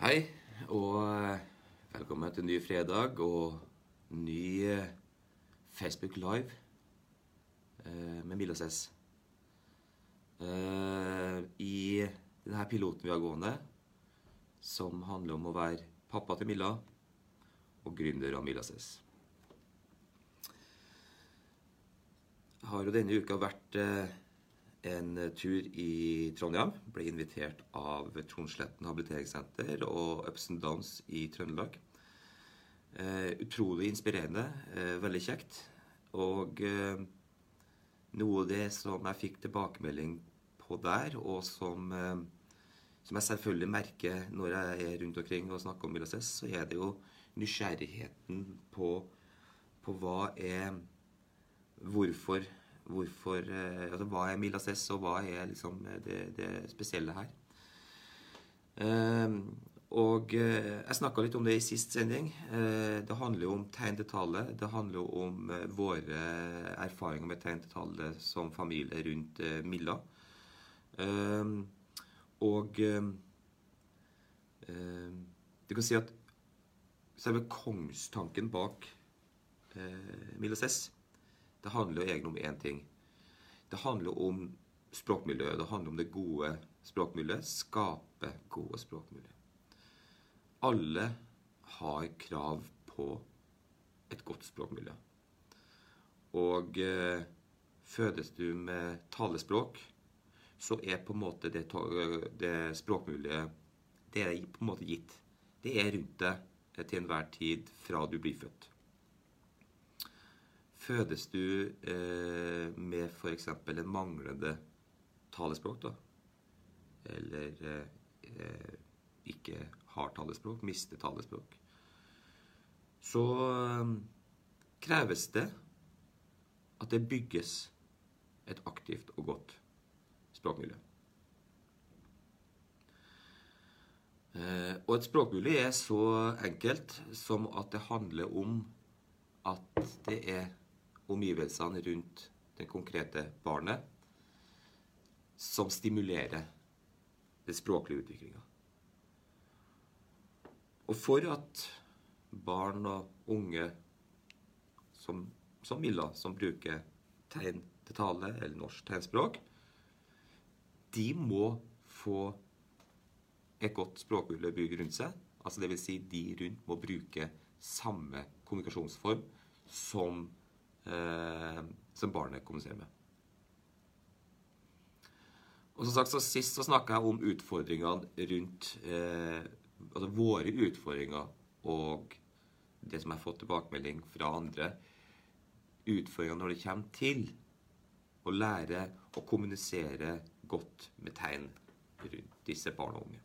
Hei, og eh, velkommen til ny fredag og ny eh, Facebook Live eh, med Cess. Eh, I denne piloten vi har gående, som handler om å være pappa til Milla og gründer av Milla Jeg Har jo denne uka vært en tur i Trondheim. Ble invitert av Tronsletten habiliteringssenter og Ups and Downs i Trøndelag. Eh, utrolig inspirerende. Eh, veldig kjekt. Og eh, noe av det som jeg fikk tilbakemelding på der, og som, eh, som jeg selvfølgelig merker når jeg er rundt omkring og snakker om Milases, så er det jo nysgjerrigheten på, på hva er Hvorfor hvorfor, eh, altså, Hva er Milases, og hva er liksom det, det spesielle her? Eh, og eh, Jeg snakka litt om det i sist sending. Det handler jo om tegn til tale. Det handler jo om våre erfaringer med tegn til tale som familie rundt Milla. Og Du kan si at selve kongstanken bak Milla Milases det handler jo egentlig om én ting. Det handler om språkmiljøet. Det handler om det gode språkmiljøet. Skape gode språkmiljø. Alle har krav på et godt språkmiljø. Og eh, fødes du med talespråk, så er på en måte det, det språkmiljøet Det er på en måte gitt. Det er rundt deg til enhver tid fra du blir født. Fødes du eh, med f.eks. en manglende talespråk, da, eller eh, ikke har talespråk, mister talespråk, så eh, kreves det at det bygges et aktivt og godt språkmiljø. Eh, og et språkmiljø er så enkelt som at det handler om at det er omgivelsene rundt det konkrete barnet som stimulerer den språklige utviklinga. Og for at barn og unge som, som Milla, som bruker tegn til tale eller norsk tegnspråk, de må få et godt språkmiljø bygd rundt seg. Altså Dvs. Si de rundt må bruke samme kommunikasjonsform som eh, som barnet kommuniserer med. Og som sagt, så Sist så snakka jeg om utfordringene rundt eh, Altså våre utfordringer og det som jeg har fått tilbakemelding fra andre. Utfordringer når det kommer til å lære å kommunisere godt med tegn rundt disse barn og unge.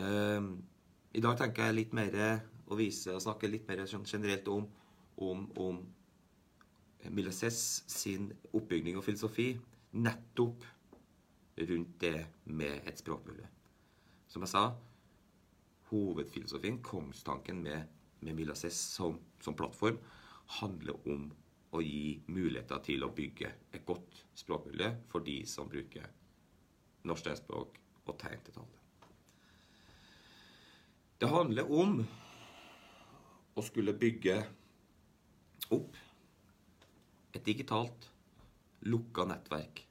Um, I dag tenker jeg litt mer å vise og snakke litt mer sånn generelt om om, om Milases sin oppbygning og filosofi nettopp rundt det med et språkmiljø. Som jeg sa, hovedfilosofien, kongstanken med, med Milases som, som, plattform, handler om å gi muligheter til å bygge et godt språkmiljø for de som bruker norsk tegnspråk og tegn til tale. Det handler om å skulle bygge opp et digitalt, lukka nettverk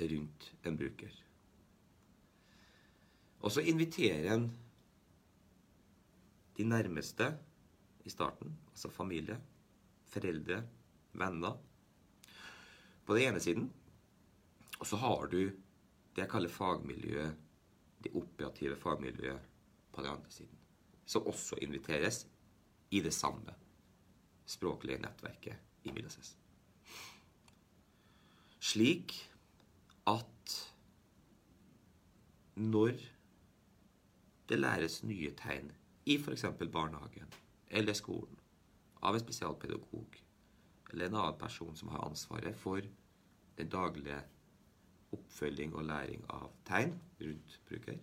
rundt en bruker. Og så inviterer en de nærmeste i starten, altså familie, foreldre, venner, på den ene siden. Og så har du det jeg kaller fagmiljøet, det operative fagmiljøet, på den andre siden. Som også inviteres i det samme språklige nettverket i Milases. Slik at når det læres nye tegn i f.eks. barnehagen eller skolen av en spesialpedagog eller en annen person som har ansvaret for den daglige oppfølging og læring av tegn rundt bruker,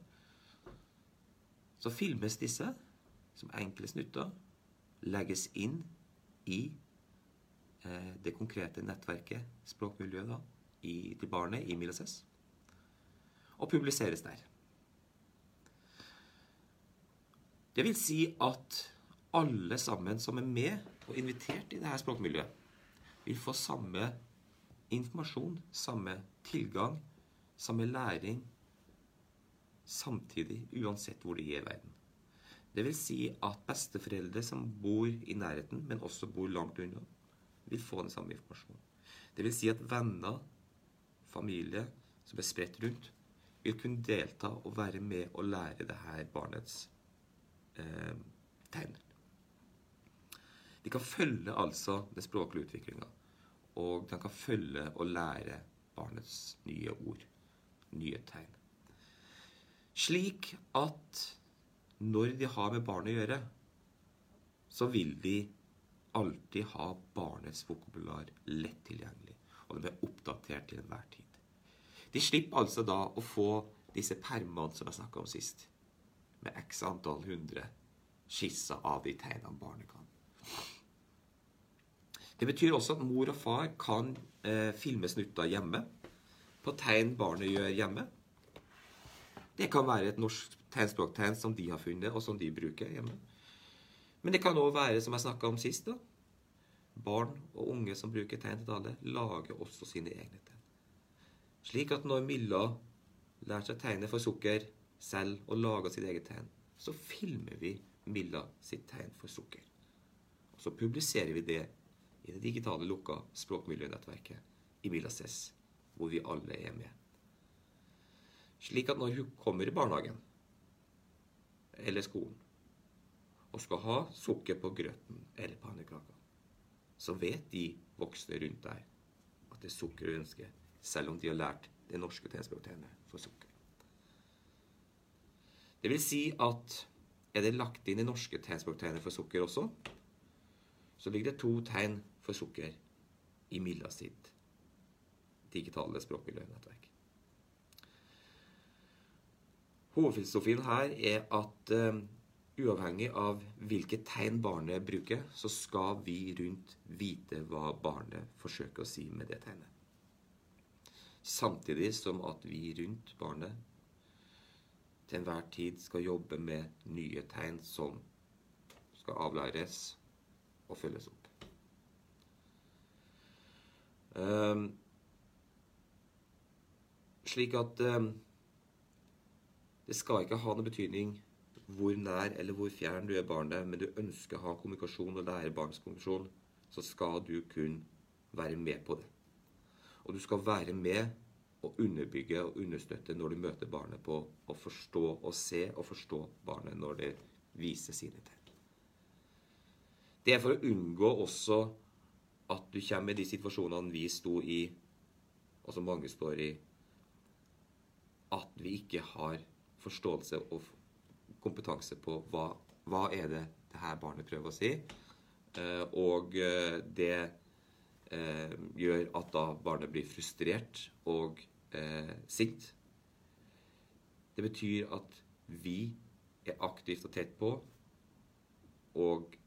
så filmes disse som enkle snutter, legges inn i eh, det konkrete nettverket, språkmiljøet, da, i, til barnet i Milases, og publiseres der. Det vil si at alle sammen som er med og invitert i dette språkmiljøet, vil få samme informasjon, samme tilgang, samme læring samtidig, uansett hvor de er i verden. Det vil si at besteforeldre som bor i nærheten, men også bor langt unna, vil få den samme informasjonen. Det vil si at venner, familie som er spredt rundt, vil kunne delta og være med og lære det her barnets eh, tegn. De kan følge altså den språklige utviklinga, og de kan følge og lære barnets nye ord, nye tegn. Slik at når de har med barnet å gjøre, så vil de alltid ha barnets vokabular lett tilgjengelig, og den blir oppdatert til enhver tid. De slipper altså da å få disse permene som jeg snakka om sist, med x antall hundre skisser av de tegnene barnet kan. Det betyr også at mor og far kan eh, filme snutter hjemme på tegn barnet gjør hjemme. Det kan være et norsk tegnspråktegn som de har funnet, og som de bruker hjemme. Men det kan òg være, som jeg snakka om sist, da, barn og unge som bruker tegn til tale, lager også sine egne tegn. Slik at når Milla lærer seg tegnet for sukker selv og lager sitt eget tegn, så filmer vi Milla sitt tegn for sukker. Og så publiserer vi det i det digitale lukka språkmiljønettverket i Milla CES, hvor vi alle er med. Slik at når hun kommer i barnehagen eller skolen og skal ha sukker på grøten eller pannekaka, så vet de voksne rundt der at det er sukker hun ønsker, selv om de har lært det norske tegnspråktegnet for sukker. Det vil si at er det lagt inn i norske tegnspråktegnet for sukker også, så ligger det to tegn for sukker i Milla sitt digitale språkmiljønettverk. Hovedfilosofien her er at uh, uavhengig av hvilke tegn barnet bruker, så skal vi rundt vite hva barnet forsøker å si med det tegnet. Samtidig som at vi rundt barnet til enhver tid skal jobbe med nye tegn som skal avlæres og følges opp. Um, slik at um, det skal ikke ha noe betydning hvor nær eller hvor fjern du er barnet, men du ønsker å ha kommunikasjon og lære barns kommunikasjon, så skal du kun være med på det. Og du skal være med og underbygge og understøtte når du møter barnet på å forstå og se og forstå barnet når det viser sine tegn. Det er for å unngå også at du kommer i de situasjonene vi sto i, og som mange står i, at vi ikke har forståelse og kompetanse på hva, hva er det det her barnet prøver å si. Eh, og eh, det eh, gjør at da barnet blir frustrert og sint. Det betyr at vi er aktivt og tett på og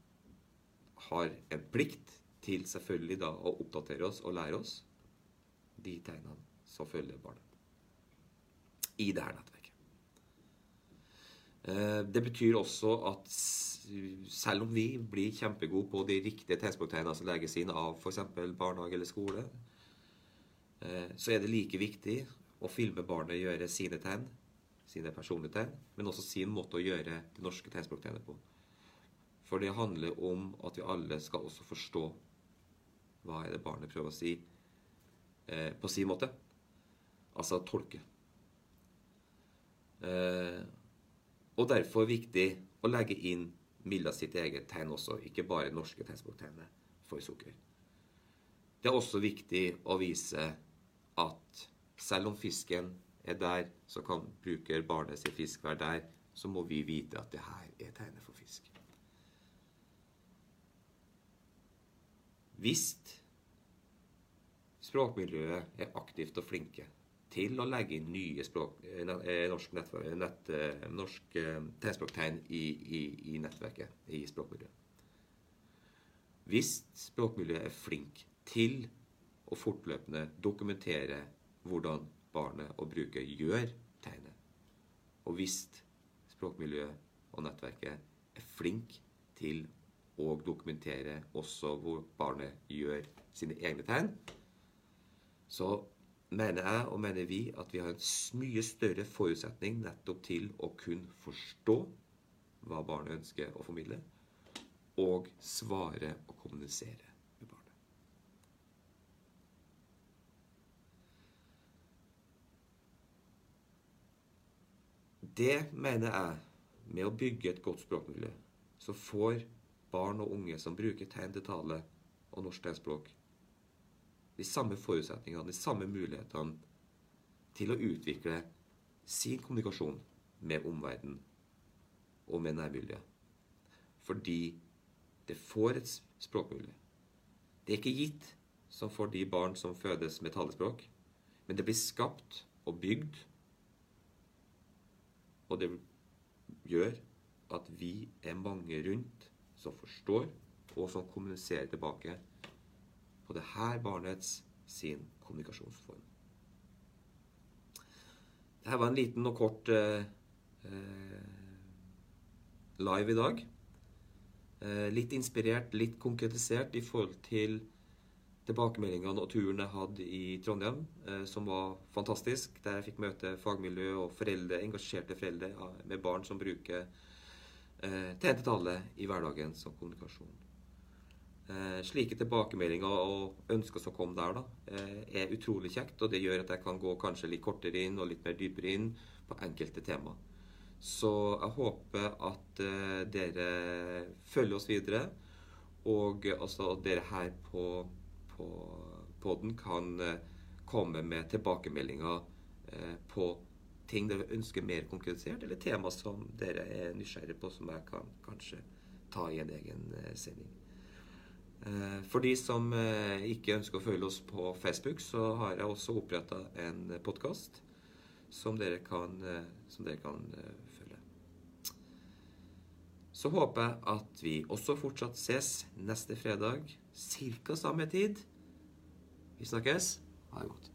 har en plikt til selvfølgelig da å oppdatere oss og lære oss de tegnene som følger barnet i det her nettverket. Eh, det betyr også at selv om vi blir kjempegode på de riktige tegnspråktegnene som legges inn av f.eks. barnehage eller skole, eh, så er det like viktig å filme barnet gjøre sine tegn, sine personlige tegn, men også sin måte å gjøre det norske tegnspråktegnet på. For det handler om at vi alle skal også forstå hva er det barnet prøver å si eh, på sin måte. Altså tolke. Eh, og derfor viktig å legge inn Milla sitt eget tegn også, ikke bare norske tegnspråktegnet for sukker. Det er også viktig å vise at selv om fisken er der, så kan bruker barnet sin fisk være der, så må vi vite at det her er tegnet for fisk. Hvis språkmiljøet er aktivt og flinke til å legge inn nye språk, eh, eh, norsk, nett, eh, norsk tegnspråktegn i, i, i, nettverket, i språkmiljøet. Hvis språkmiljøet er flink til å fortløpende dokumentere hvordan barnet og bruker gjør tegnet, og hvis språkmiljøet og nettverket er flink til å dokumentere også hvor barnet gjør sine egne tegn, så mener jeg og mener vi at vi har en mye større forutsetning nettopp til å kunne forstå hva barnet ønsker å formidle, og svare og kommunisere med barnet. Det mener jeg, med å bygge et godt språkmiljø, så får barn og unge som bruker tegn til tale og norsk tegnspråk, de samme forutsetningene, de samme mulighetene til å utvikle sin kommunikasjon med omverdenen og med nærmiljøet. Fordi det får et språkmiljø. Det er ikke gitt som for de barn som fødes med talespråk, men det blir skapt og bygd, og det gjør at vi er mange rundt som forstår, og som kommuniserer tilbake på det her barnets sin kommunikasjonsform. Dette var en liten og kort eh, eh, live i dag. Eh, litt inspirert, litt konkretisert i forhold til tilbakemeldingene og turen jeg hadde i Trondheim, eh, som var fantastisk. Der jeg fikk møte fagmiljø og foreldre, engasjerte foreldre med barn som bruker eh, tegn i hverdagen som kommunikasjon. Eh, slike tilbakemeldinger og ønsker som kom der, da, eh, er utrolig kjekt. Og det gjør at jeg kan gå kanskje litt kortere inn og litt mer dypere inn på enkelte tema. Så jeg håper at eh, dere følger oss videre. Og også at dere her på, på podden kan eh, komme med tilbakemeldinger eh, på ting dere ønsker mer konkretisert, eller tema som dere er nysgjerrige på, som jeg kan kanskje ta i en egen eh, sending. Eh, for de som eh, ikke ønsker å følge oss på Facebook, så har jeg også oppretta en podkast som eh, som dere kan følge. Så håper jeg at vi også fortsatt ses neste fredag ca. samme tid. Vi snakkes. Ha det godt.